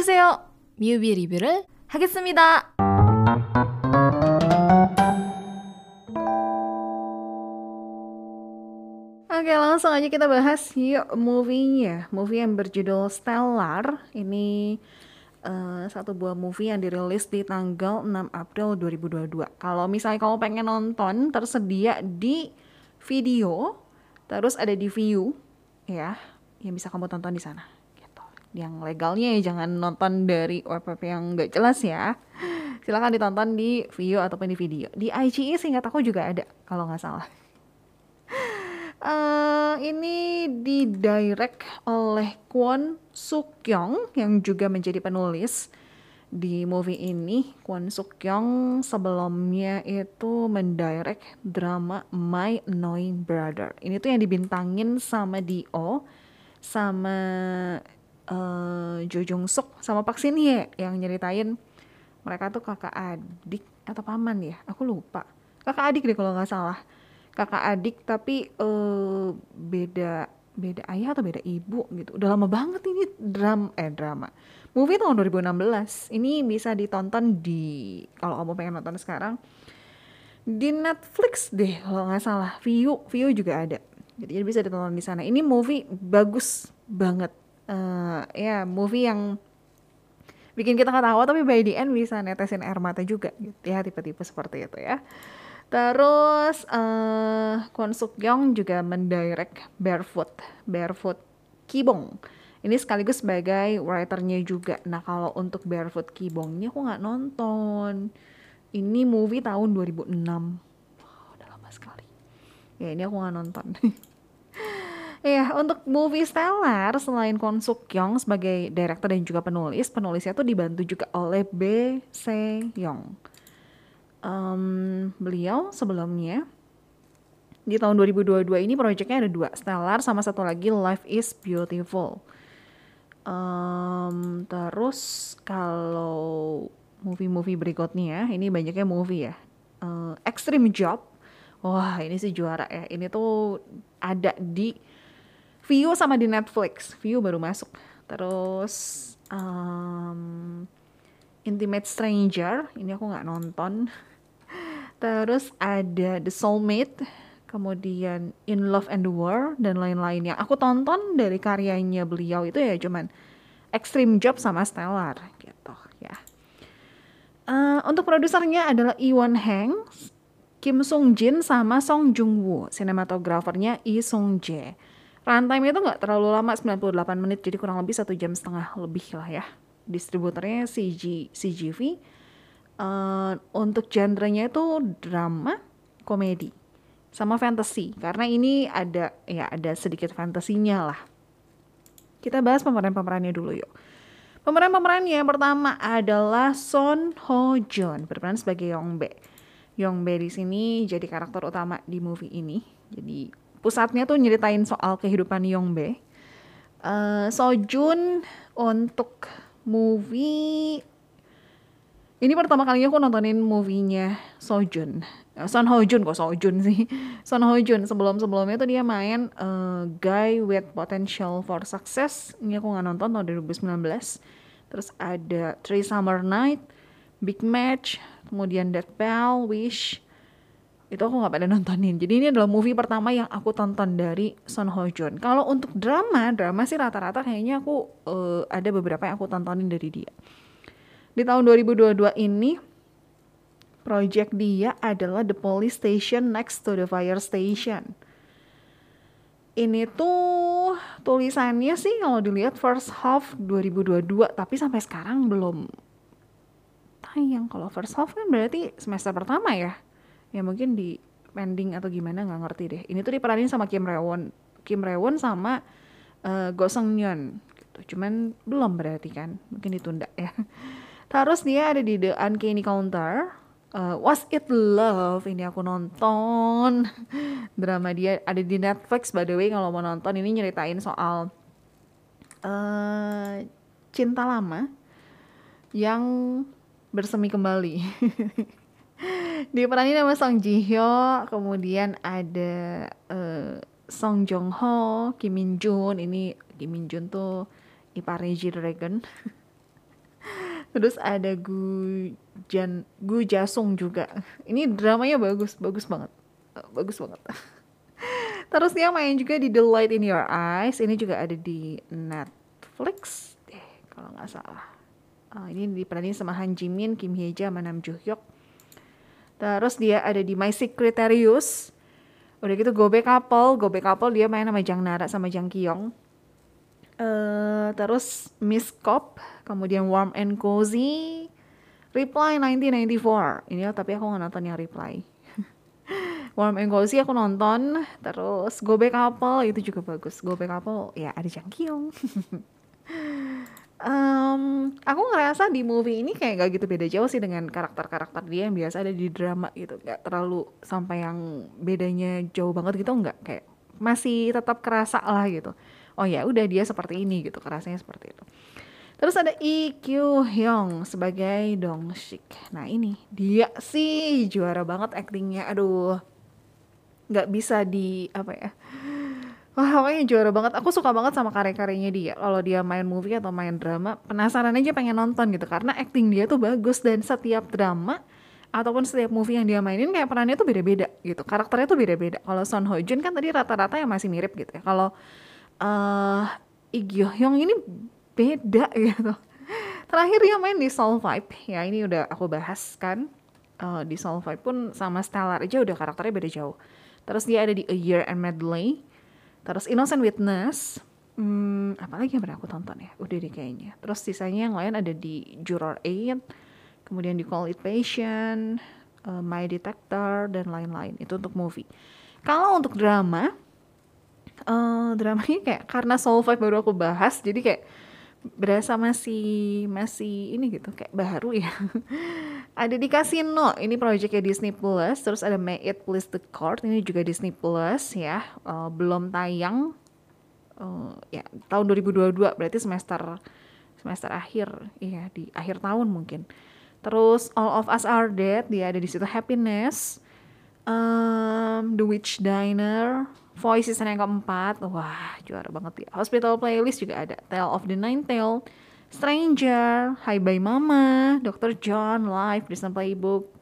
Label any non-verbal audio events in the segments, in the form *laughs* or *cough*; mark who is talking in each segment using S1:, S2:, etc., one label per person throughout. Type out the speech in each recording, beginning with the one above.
S1: 어서오세요. 뮤비 리뷰를 하겠습니다. Oke langsung aja kita bahas yuk movie-nya Movie yang berjudul Stellar Ini uh, satu buah movie yang dirilis di tanggal 6 April 2022 Kalau misalnya kamu pengen nonton tersedia di video Terus ada di view ya Yang bisa kamu tonton di sana gitu. Yang legalnya ya jangan nonton dari web yang gak jelas ya Silahkan ditonton di view ataupun di video Di IGE seingat aku juga ada kalau nggak salah Uh, ini didirect oleh Kwon Suk Kyung yang juga menjadi penulis di movie ini. Kwon Suk Kyung sebelumnya itu mendirect drama My Annoying Brother. Ini tuh yang dibintangin sama Dio, sama uh, Jo Jung Suk, sama Park Shin Hye yang nyeritain mereka tuh kakak adik atau paman ya, aku lupa. Kakak adik deh kalau nggak salah kakak adik tapi uh, beda beda ayah atau beda ibu gitu. Udah lama banget ini drama eh drama. Movie tahun 2016. Ini bisa ditonton di kalau kamu pengen nonton sekarang di Netflix deh kalau nggak salah. View View juga ada. Jadi bisa ditonton di sana. Ini movie bagus banget. Uh, ya movie yang bikin kita ketawa tapi by the end bisa netesin air mata juga gitu ya tipe-tipe seperti itu ya. Terus uh, Kwon Suk Young juga mendirect Barefoot, Barefoot Kibong. Ini sekaligus sebagai writernya juga. Nah kalau untuk Barefoot Kibongnya aku nggak nonton. Ini movie tahun 2006. Wow, udah lama sekali. Ya ini aku nggak nonton. *laughs* Ya, untuk movie Stellar selain Kwon Suk Young sebagai director dan juga penulis, penulisnya tuh dibantu juga oleh B Se Young um, beliau sebelumnya di tahun 2022 ini proyeknya ada dua Stellar sama satu lagi Life is Beautiful. Um, terus kalau movie-movie berikutnya ini banyaknya movie ya. Uh, Extreme Job. Wah ini sih juara ya. Ini tuh ada di View sama di Netflix. View baru masuk. Terus um, Intimate Stranger ini aku nggak nonton. Terus ada The Soulmate, kemudian In Love and the War dan lain-lain yang aku tonton dari karyanya beliau itu ya cuman Extreme Job sama Stellar gitu ya. Uh, untuk produsernya adalah Iwon Hang, Kim Sung Jin sama Song Jung Woo, sinematografernya Lee Sung Jae. Runtime itu nggak terlalu lama 98 menit jadi kurang lebih satu jam setengah lebih lah ya. Distributornya CG CGV uh, untuk genrenya itu drama, komedi, sama fantasy. Karena ini ada ya ada sedikit fantasinya lah. Kita bahas pemeran-pemerannya dulu yuk. Pemeran-pemerannya yang pertama adalah Son Ho Jun berperan sebagai Yong Be. Yong Be di sini jadi karakter utama di movie ini. Jadi pusatnya tuh nyeritain soal kehidupan Yong Be. Uh, so Jun untuk movie ini pertama kalinya aku nontonin movie-nya Sojun. Eh, Son Ho Jun kok Sojun sih. *laughs* Son Ho Jun sebelum-sebelumnya tuh dia main uh, Guy with Potential for Success. Ini aku nggak nonton tahun 2019. Terus ada Three Summer Night, Big Match, kemudian Dead Bell, Wish. Itu aku nggak pada nontonin. Jadi ini adalah movie pertama yang aku tonton dari Son Ho Jun. Kalau untuk drama, drama sih rata-rata kayaknya aku uh, ada beberapa yang aku tontonin dari dia. Di tahun 2022 ini project dia adalah The Police Station Next to the Fire Station. Ini tuh tulisannya sih kalau dilihat first half 2022 tapi sampai sekarang belum tayang. Kalau first half kan berarti semester pertama ya. Ya mungkin di pending atau gimana nggak ngerti deh. Ini tuh diperanin sama Kim Rewon, Kim Rewon sama uh, Go Seung Yeon gitu. Cuman belum berarti kan, mungkin ditunda ya. *laughs* Terus dia ada di The Uncanny Counter. Uh, Was It Love ini aku nonton *laughs* drama dia ada di Netflix by the way kalau mau nonton ini nyeritain soal uh, cinta lama yang bersemi kembali *laughs* diperanin sama Song Ji Hyo kemudian ada uh, Song Jong Ho Kim Min Jun ini Kim Min Jun tuh iparnya G Dragon *laughs* Terus ada Gu Jan Gu Jasung juga. Ini dramanya bagus, bagus banget. Bagus banget. *laughs* Terus dia main juga di The Light in Your Eyes. Ini juga ada di Netflix deh kalau nggak salah. Uh, ini diperanin sama Han Ji Min, Kim Hye Ja, sama Nam Joo Hyuk. Terus dia ada di My Secretarius. Udah gitu Gobe Couple, Gobe Couple dia main sama Jang Nara sama Jang Kyung. Uh, terus Miss Cop, kemudian Warm and Cozy, Reply 1994. Ini tapi aku nggak nonton yang Reply. *laughs* Warm and Cozy aku nonton, terus Go Back Couple itu juga bagus. Go Back Couple ya ada Jang Kyung. *laughs* um, aku ngerasa di movie ini kayak gak gitu beda jauh sih dengan karakter-karakter dia yang biasa ada di drama gitu. Gak terlalu sampai yang bedanya jauh banget gitu nggak. Kayak masih tetap kerasa lah gitu. Oh ya udah dia seperti ini gitu kerasanya seperti itu. Terus ada Lee Kyu Hyung sebagai Dong Shik nah ini dia sih juara banget aktingnya. Aduh nggak bisa di apa ya Wah, pokoknya juara banget. Aku suka banget sama karya-karyanya dia. Kalau dia main movie atau main drama, penasaran aja pengen nonton gitu. Karena acting dia tuh bagus dan setiap drama ataupun setiap movie yang dia mainin kayak perannya tuh beda-beda gitu. Karakternya tuh beda-beda. Kalau Son Ho Jun kan tadi rata-rata yang masih mirip gitu ya. Kalau uh, Lee Hyung ini beda *laughs* gitu. Terakhir dia main di Soul Vibe, ya ini udah aku bahas kan. Uh, di Soul Vibe pun sama Stellar aja udah karakternya beda jauh. Terus dia ada di A Year and Medley. Terus Innocent Witness. Hmm, apalagi yang pernah aku tonton ya? Udah deh kayaknya. Terus sisanya yang lain ada di Juror 8. Kemudian di Call It Patient. Uh, My Detector dan lain-lain. Itu untuk movie. Kalau untuk drama, uh, dramanya kayak karena Soul Five baru aku bahas jadi kayak berasa masih masih ini gitu kayak baru ya. *laughs* Ada di Casino ini proyeknya Disney Plus terus ada May It Please the Court ini juga Disney Plus ya uh, belum tayang uh, ya tahun 2022 berarti semester semester akhir ya di akhir tahun mungkin. Terus All of Us Are Dead dia ada di situ Happiness um, The Witch Diner Voice season yang keempat, wah juara banget ya. Hospital Playlist juga ada. Tale of the Nine Tail, Stranger, Hi Bye Mama, Dr. John, Live, Disney Playbook,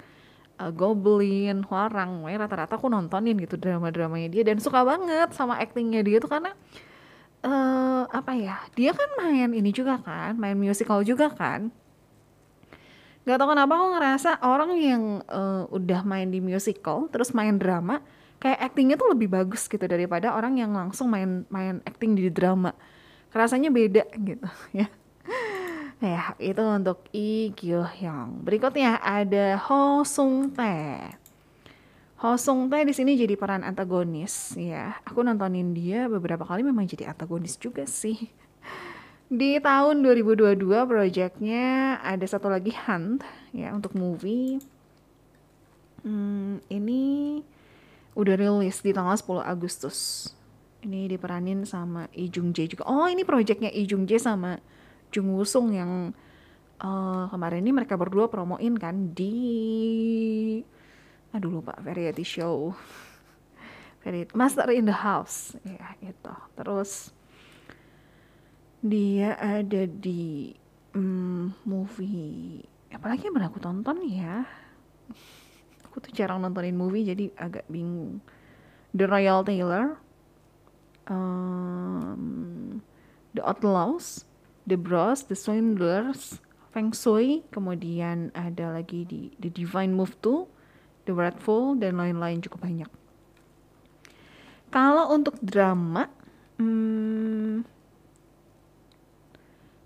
S1: uh, Goblin, Warang. rata-rata aku nontonin gitu drama-dramanya dia dan suka banget sama actingnya dia tuh karena uh, apa ya? Dia kan main ini juga kan, main musical juga kan. Gak tau kenapa aku ngerasa orang yang uh, udah main di musical terus main drama kayak actingnya tuh lebih bagus gitu daripada orang yang langsung main main acting di drama. Rasanya beda gitu *laughs* ya. Ya itu untuk Lee Kyo Hyung berikutnya ada Ho Sung Tae. Ho Sung Tae di sini jadi peran antagonis ya. Aku nontonin dia beberapa kali memang jadi antagonis juga sih. Di tahun 2022 proyeknya ada satu lagi Hunt ya untuk movie. Hmm, ini udah rilis di tanggal 10 Agustus. Ini diperanin sama Lee Jung Jae juga. Oh, ini proyeknya Lee Jung Jae sama Jung Woo Sung yang uh, kemarin ini mereka berdua promoin kan di aduh lupa variety show. *laughs* Variety Master in the House. Ya, itu. Terus dia ada di um, movie apalagi yang pernah aku tonton ya aku tuh jarang nontonin movie jadi agak bingung. The Royal Tailor um, The Outlaws The Bros The Swindlers Feng Shui kemudian ada lagi di The Divine Move 2 The Redful dan lain-lain cukup banyak. Kalau untuk drama hmm,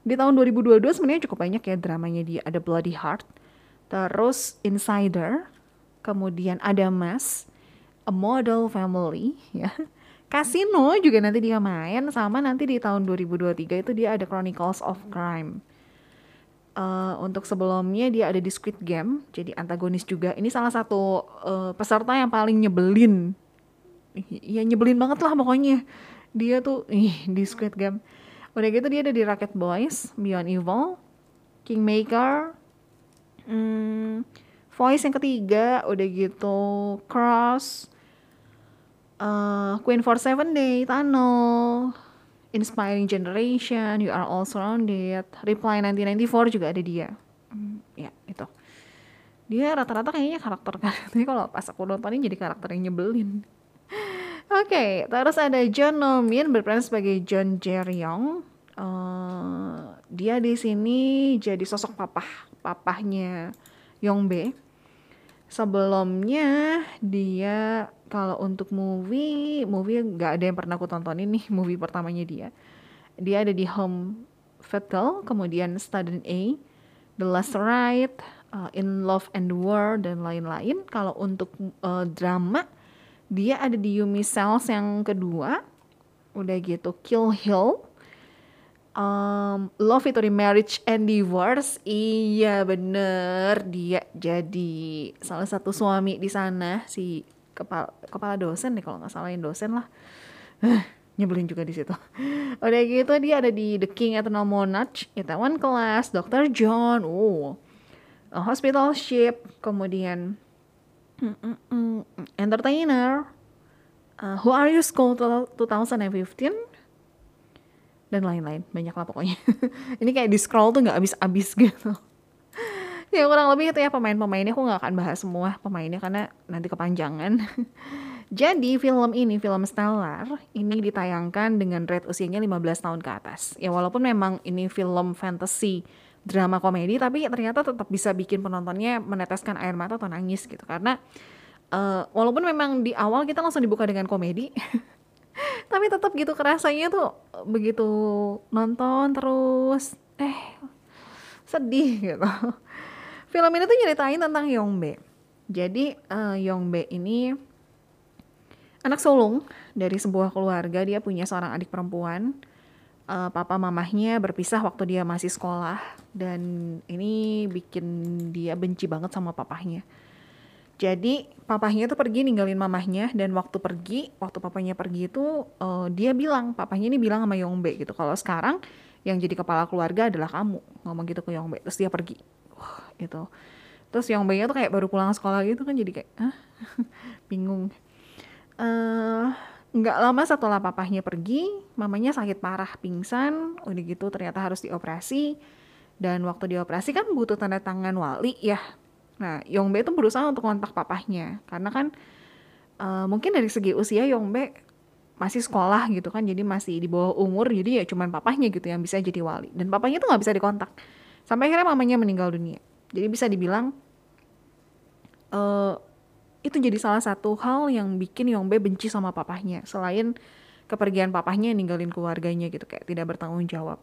S1: di tahun 2022 sebenarnya cukup banyak ya dramanya dia ada Bloody Heart terus Insider kemudian ada Mas, A Model Family, ya. Casino juga nanti dia main sama nanti di tahun 2023 itu dia ada Chronicles of Crime. Uh, untuk sebelumnya dia ada di Squid Game, jadi antagonis juga. Ini salah satu uh, peserta yang paling nyebelin. Ya nyebelin banget lah pokoknya. Dia tuh ih, di Squid Game. Udah gitu dia ada di Rocket Boys, Beyond Evil, Kingmaker, hmm, Voice yang ketiga udah gitu Cross uh, Queen for Seven Day Tunnel Inspiring Generation, You Are All Surrounded, Reply 1994 juga ada dia. Hmm, ya, itu. Dia rata-rata kayaknya karakter *laughs* Tapi kalau pas aku nontonin jadi karakter yang nyebelin. *laughs* Oke, okay, terus ada John Nomin berperan sebagai John Jeryong. Uh, dia di sini jadi sosok papah, papahnya Yongbe. Sebelumnya dia kalau untuk movie, movie nggak ada yang pernah aku tonton ini movie pertamanya dia. Dia ada di Home Fatal, kemudian Student A, The Last Ride, uh, In Love and War dan lain-lain. Kalau untuk uh, drama, dia ada di Yumi Cells yang kedua. Udah gitu Kill Hill. Um, Love Victory Marriage and Divorce. Iya bener. Dia jadi salah satu suami di sana. Si kepala kepala dosen nih kalau nggak salahin dosen lah. Nyebelin juga di situ. *laughs* Udah gitu dia ada di The King Eternal Monarch Itaewon Class. Dr. John oh Hospital Ship kemudian Entertainer. Uh, Who Are You School 2015 dan lain-lain banyak lah pokoknya. *laughs* Ini kayak di scroll tuh nggak habis-habis *laughs* gitu. Ya kurang lebih itu ya pemain-pemainnya aku nggak akan bahas semua pemainnya karena nanti kepanjangan. *laughs* Jadi film ini film Stellar ini ditayangkan dengan rate usianya 15 tahun ke atas. Ya walaupun memang ini film fantasy drama komedi tapi ternyata tetap bisa bikin penontonnya meneteskan air mata atau nangis gitu. Karena uh, walaupun memang di awal kita langsung dibuka dengan komedi tapi tetap gitu kerasanya tuh begitu nonton terus eh sedih gitu film ini tuh nyeritain tentang Yongbe. Jadi uh, Yongbe ini anak sulung dari sebuah keluarga. Dia punya seorang adik perempuan. Uh, papa mamahnya berpisah waktu dia masih sekolah dan ini bikin dia benci banget sama papahnya. Jadi papahnya tuh pergi ninggalin mamahnya dan waktu pergi, waktu papanya pergi itu uh, dia bilang, papahnya ini bilang sama Yongbe gitu. Kalau sekarang yang jadi kepala keluarga adalah kamu, ngomong gitu ke Yongbe. Terus dia pergi gitu terus yang bayinya tuh kayak baru pulang sekolah gitu kan jadi kayak ah *laughs* bingung uh, nggak lama setelah papahnya pergi mamanya sakit parah pingsan udah gitu ternyata harus dioperasi dan waktu dioperasi kan butuh tanda tangan wali ya nah Yongbe itu berusaha untuk kontak papahnya. Karena kan uh, mungkin dari segi usia Yongbe masih sekolah gitu kan jadi masih di bawah umur jadi ya cuman papahnya gitu yang bisa jadi wali. Dan papahnya tuh nggak bisa dikontak. Sampai akhirnya mamanya meninggal dunia. Jadi bisa dibilang uh, itu jadi salah satu hal yang bikin Yongbe benci sama papahnya. Selain kepergian papahnya ninggalin keluarganya gitu kayak tidak bertanggung jawab.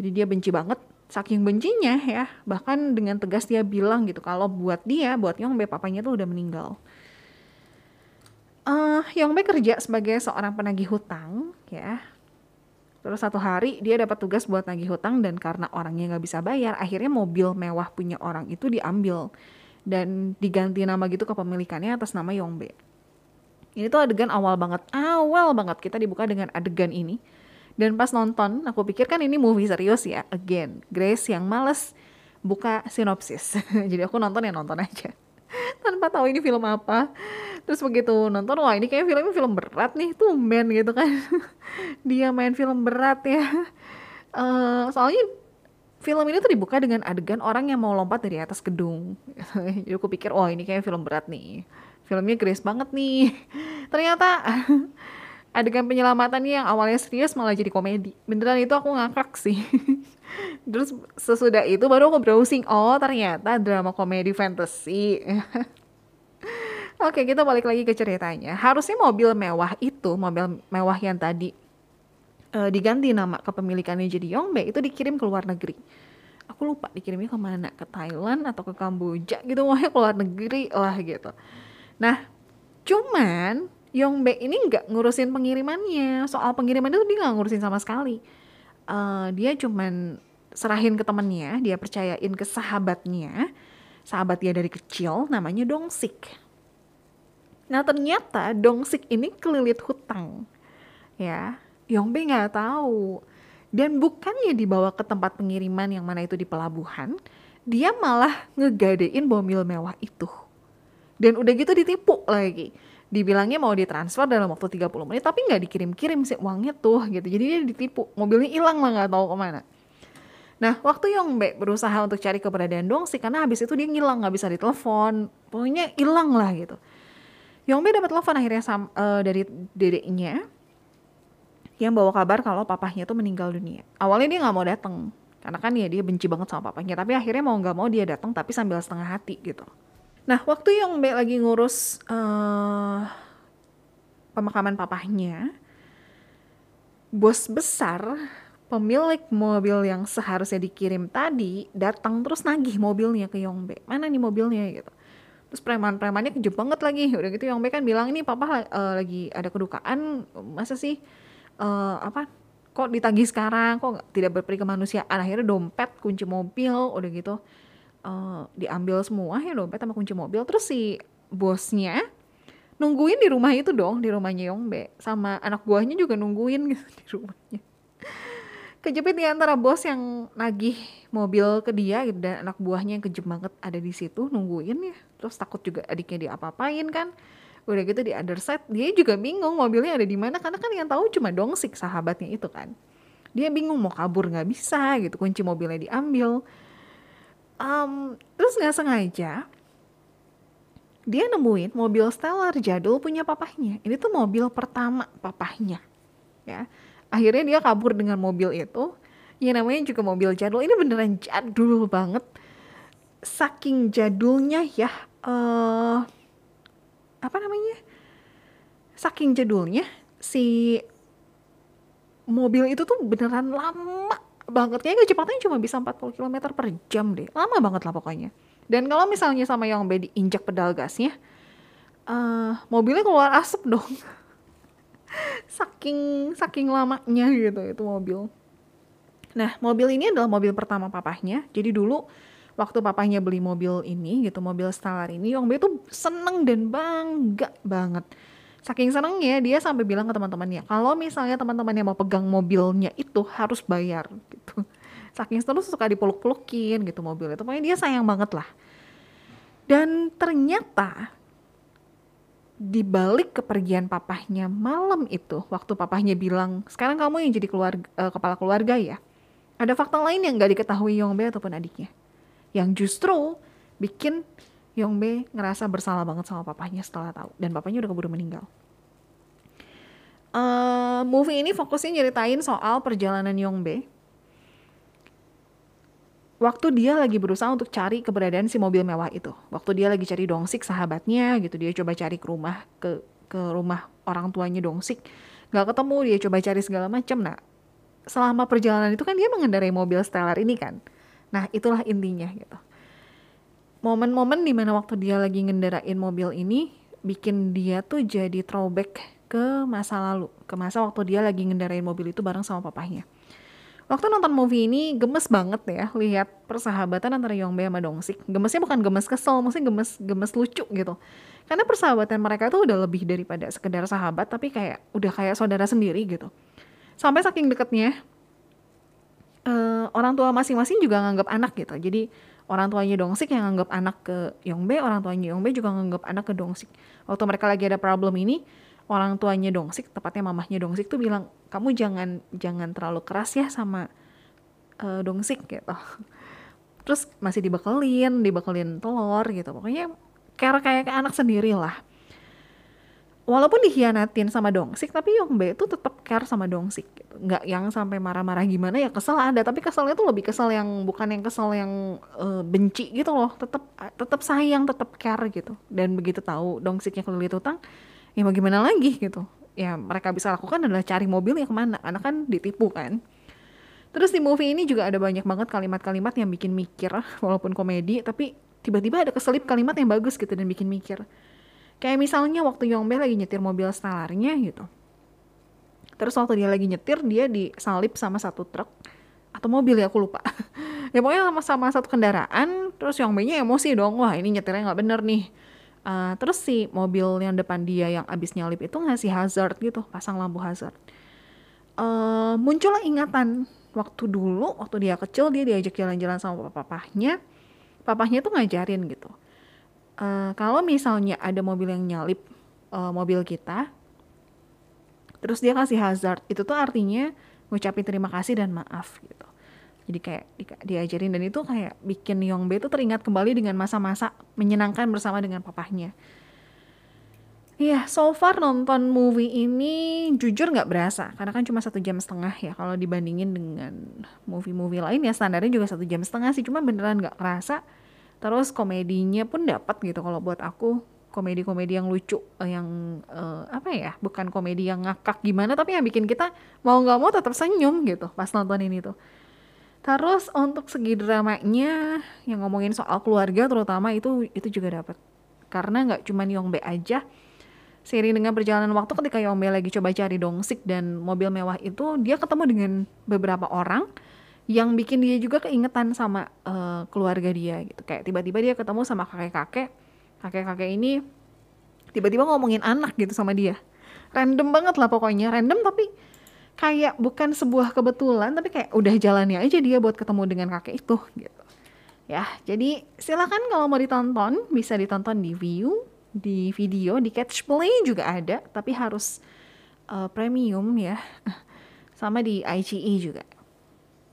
S1: Jadi dia benci banget saking bencinya ya bahkan dengan tegas dia bilang gitu kalau buat dia buat Yongbe papanya tuh udah meninggal. Uh, Yongbe kerja sebagai seorang penagih hutang ya Terus satu hari dia dapat tugas buat nagih hutang dan karena orangnya nggak bisa bayar, akhirnya mobil mewah punya orang itu diambil dan diganti nama gitu kepemilikannya atas nama Yongbe. Ini tuh adegan awal banget, awal banget kita dibuka dengan adegan ini. Dan pas nonton, aku pikir kan ini movie serius ya, again. Grace yang males buka sinopsis. *laughs* Jadi aku nonton ya nonton aja. *laughs* Tanpa tahu ini film apa terus begitu nonton wah ini kayak filmnya film berat nih tumben gitu kan *laughs* dia main film berat ya uh, soalnya film ini tuh dibuka dengan adegan orang yang mau lompat dari atas gedung jadi aku pikir oh ini kayak film berat nih filmnya grace banget nih ternyata adegan penyelamatannya yang awalnya serius malah jadi komedi beneran itu aku ngakak sih *laughs* terus sesudah itu baru aku browsing oh ternyata drama komedi fantasy *laughs* Oke, kita balik lagi ke ceritanya. Harusnya mobil mewah itu, mobil mewah yang tadi uh, diganti nama kepemilikannya jadi Yongbe itu dikirim ke luar negeri. Aku lupa dikirimnya ke mana, ke Thailand atau ke Kamboja gitu, wah ke luar negeri lah gitu. Nah, cuman Yongbe ini nggak ngurusin pengirimannya. Soal pengiriman itu dia nggak ngurusin sama sekali. Uh, dia cuman serahin ke temennya, dia percayain ke sahabatnya, sahabat dia dari kecil, namanya Dongsik Nah ternyata Dongsik ini kelilit hutang. Ya, Yongbe nggak tahu. Dan bukannya dibawa ke tempat pengiriman yang mana itu di pelabuhan, dia malah ngegadein mobil mewah itu. Dan udah gitu ditipu lagi. Dibilangnya mau ditransfer dalam waktu 30 menit tapi nggak dikirim-kirim sih uangnya tuh gitu. Jadi dia ditipu mobilnya hilang lah nggak tahu ke mana. Nah waktu Yongbe berusaha untuk cari keberadaan Dongsi karena habis itu dia ngilang nggak bisa ditelepon. Pokoknya hilang lah gitu. Yongbe dapat telepon akhirnya sam, uh, dari dedeknya yang bawa kabar kalau papahnya tuh meninggal dunia. Awalnya dia nggak mau datang karena kan ya dia benci banget sama papahnya tapi akhirnya mau nggak mau dia datang tapi sambil setengah hati gitu Nah, waktu Yongbe lagi ngurus uh, pemakaman papahnya, bos besar pemilik mobil yang seharusnya dikirim tadi datang terus nagih mobilnya ke Yongbe. Mana nih mobilnya gitu. Terus preman-premannya kejep banget lagi. Udah gitu Yongbe kan bilang ini papa uh, lagi ada kedukaan. Masa sih uh, apa kok ditagih sekarang kok tidak berperi kemanusiaan akhirnya dompet kunci mobil udah gitu uh, diambil semua ya dompet sama kunci mobil. Terus si bosnya nungguin di rumah itu dong di rumahnya Yongbe sama anak buahnya juga nungguin gitu di rumahnya. Kejepit di antara bos yang nagih mobil ke dia gitu, dan anak buahnya yang kejep banget ada di situ nungguin ya. Terus takut juga adiknya diapa-apain kan. Udah gitu di other side dia juga bingung mobilnya ada di mana. Karena kan yang tahu cuma dongsik sahabatnya itu kan. Dia bingung mau kabur nggak bisa gitu kunci mobilnya diambil um, terus nggak sengaja dia nemuin mobil Stellar jadul punya papahnya. Ini tuh mobil pertama papahnya ya. Akhirnya dia kabur dengan mobil itu. Ya namanya juga mobil jadul. Ini beneran jadul banget. Saking jadulnya ya uh, apa namanya? Saking jadulnya si mobil itu tuh beneran lama banget kayaknya kecepatannya cuma bisa 40 km per jam deh. Lama banget lah pokoknya. Dan kalau misalnya sama yang bedi injak pedal gasnya uh, mobilnya keluar asap dong. *laughs* Saking saking lamanya gitu itu mobil. Nah mobil ini adalah mobil pertama papahnya. Jadi dulu waktu papahnya beli mobil ini gitu mobil Stellar ini Yongbe tuh seneng dan bangga banget saking senengnya dia sampai bilang ke teman-temannya kalau misalnya teman-teman yang mau pegang mobilnya itu harus bayar gitu. Saking terus suka dipeluk-pelukin gitu mobil itu pokoknya dia sayang banget lah. Dan ternyata di balik kepergian papahnya malam itu waktu papahnya bilang sekarang kamu yang jadi keluarga, uh, kepala keluarga ya? Ada fakta lain yang gak diketahui Yongbe ataupun adiknya yang justru bikin Yongbe ngerasa bersalah banget sama papahnya setelah tahu dan papahnya udah keburu meninggal. Uh, movie ini fokusnya nyeritain soal perjalanan Yongbe waktu dia lagi berusaha untuk cari keberadaan si mobil mewah itu. Waktu dia lagi cari Dongsik sahabatnya gitu, dia coba cari ke rumah ke ke rumah orang tuanya Dongsik. Gak ketemu, dia coba cari segala macam. Nah, selama perjalanan itu kan dia mengendarai mobil Stellar ini kan. Nah, itulah intinya gitu momen-momen di mana waktu dia lagi ngendarain mobil ini bikin dia tuh jadi throwback ke masa lalu, ke masa waktu dia lagi ngendarain mobil itu bareng sama papahnya. Waktu nonton movie ini gemes banget ya lihat persahabatan antara Yongbae sama Dongsik. Gemesnya bukan gemes kesel, maksudnya gemes gemes lucu gitu. Karena persahabatan mereka tuh udah lebih daripada sekedar sahabat, tapi kayak udah kayak saudara sendiri gitu. Sampai saking deketnya, uh, orang tua masing-masing juga nganggap anak gitu. Jadi orang tuanya Dongsik yang nganggap anak ke Yongbe, orang tuanya Yongbe juga nganggap anak ke Dongsik. Waktu mereka lagi ada problem ini, orang tuanya Dongsik, tepatnya mamahnya Dongsik tuh bilang, kamu jangan jangan terlalu keras ya sama uh, Dongsik gitu. Terus masih dibekelin, dibekelin telur gitu. Pokoknya kayak kayak anak sendiri lah walaupun dikhianatin sama Dongsik tapi Yongbe itu tetap care sama Dongsik gitu. nggak yang sampai marah-marah gimana ya kesel ada. Tapi keselnya tuh lebih kesel yang bukan yang kesel yang uh, benci gitu loh. Tetap tetap sayang tetap care gitu. Dan begitu tahu Dongsiknya kelilit utang ya mau gimana lagi gitu. Ya mereka bisa lakukan adalah cari mobil yang ke mana. Karena kan ditipu kan. Terus di movie ini juga ada banyak banget kalimat-kalimat yang bikin mikir walaupun komedi tapi tiba-tiba ada keselip kalimat yang bagus gitu dan bikin mikir Kayak misalnya waktu Yongbe lagi nyetir mobil Stellarnya gitu. Terus waktu dia lagi nyetir, dia disalip sama satu truk atau mobil ya aku lupa. *laughs* ya pokoknya sama, sama satu kendaraan, terus Yongbe-nya emosi dong, wah ini nyetirnya nggak bener nih. Uh, terus si mobil yang depan dia yang abis nyalip itu ngasih hazard gitu, pasang lampu hazard. Uh, muncullah ingatan waktu dulu, waktu dia kecil dia diajak jalan-jalan sama papahnya, papahnya tuh ngajarin gitu uh, kalau misalnya ada mobil yang nyalip uh, mobil kita terus dia kasih hazard itu tuh artinya ngucapin terima kasih dan maaf gitu. Jadi kayak di, diajarin dan itu kayak bikin Yongbe itu teringat kembali dengan masa-masa menyenangkan bersama dengan papahnya. Iya, yeah, so far nonton movie ini jujur nggak berasa karena kan cuma satu jam setengah ya kalau dibandingin dengan movie-movie lain ya standarnya juga satu jam setengah sih cuma beneran nggak kerasa terus komedinya pun dapat gitu kalau buat aku. Komedi-komedi yang lucu uh, yang uh, apa ya bukan komedi yang ngakak gimana tapi yang bikin kita mau nggak mau tetap senyum gitu pas nonton ini tuh terus untuk segi dramanya yang ngomongin soal keluarga terutama itu itu juga dapat karena nggak cuma Yongbe aja seiring dengan perjalanan waktu ketika Yongbe lagi coba cari dongsik dan mobil mewah itu dia ketemu dengan beberapa orang yang bikin dia juga keingetan sama uh, keluarga dia gitu. Kayak tiba-tiba dia ketemu sama kakek-kakek. Kakek-kakek ini tiba-tiba ngomongin anak gitu sama dia. Random banget lah pokoknya. Random tapi kayak bukan sebuah kebetulan tapi kayak udah jalannya aja dia buat ketemu dengan kakek itu gitu. Ya jadi silakan kalau mau ditonton bisa ditonton di view di video di catch play juga ada tapi harus uh, premium ya. *laughs* Sama di IGE juga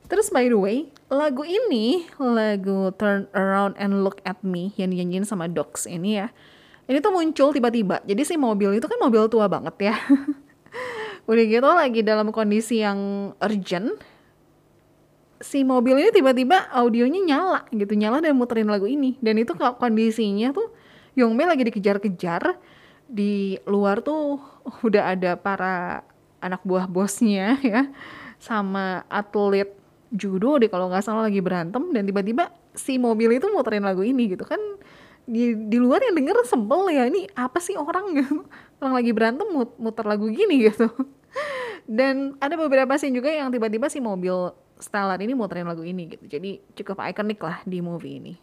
S1: terus by the way lagu ini, lagu Turn Around and Look at Me yang dinyanyiin sama Dogs ini ya. Ini tuh muncul tiba-tiba. Jadi si mobil itu kan mobil tua banget ya. *laughs* Udah gitu lagi dalam kondisi yang urgent. Si mobil ini tiba-tiba audionya nyala gitu, nyala dan muterin lagu ini. Dan itu kondisinya tuh Yongme lagi dikejar-kejar. Di luar tuh udah ada para anak buah bosnya ya. Sama atlet judo deh kalau nggak salah lagi berantem dan tiba-tiba si mobil itu muterin lagu ini gitu kan. Di di luar yang denger sempel ya ini apa sih orang *laughs* gitu. Orang lagi berantem mut, muter lagu gini gitu. *laughs* Dan ada beberapa scene juga yang tiba-tiba si mobil Stellar ini muterin lagu ini gitu. Jadi cukup ikonik lah di movie ini